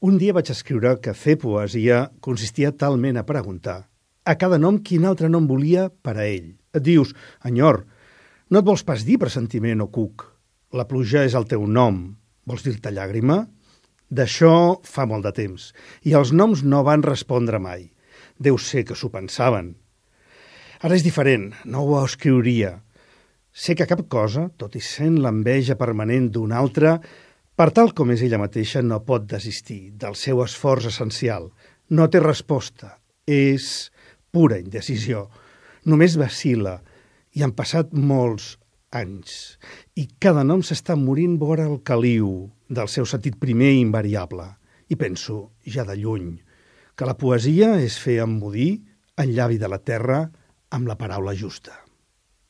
Un dia vaig escriure que fer poesia consistia talment a preguntar a cada nom quin altre nom volia per a ell. Et dius, enyor, no et vols pas dir pressentiment o cuc. La pluja és el teu nom. Vols dir-te llàgrima? D'això fa molt de temps, i els noms no van respondre mai. Deu ser que s'ho pensaven. Ara és diferent, no ho escriuria. Sé que cap cosa, tot i sent l'enveja permanent d'un altre, per tal com és ella mateixa, no pot desistir del seu esforç essencial. No té resposta. És pura indecisió. Només vacila i han passat molts anys i cada nom s'està morint vora el caliu del seu sentit primer i invariable. I penso, ja de lluny, que la poesia és fer emmudir en llavi de la terra amb la paraula justa.